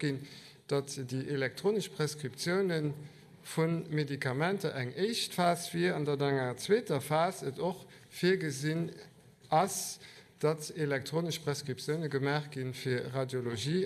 gehen, dass die elektronische Preskriptionen von Medikamenten eng echt fast wie an der langer zweiter Phase auch viel gesinn as dass elektronisch Preskriptionen gemerk gin für Radiologie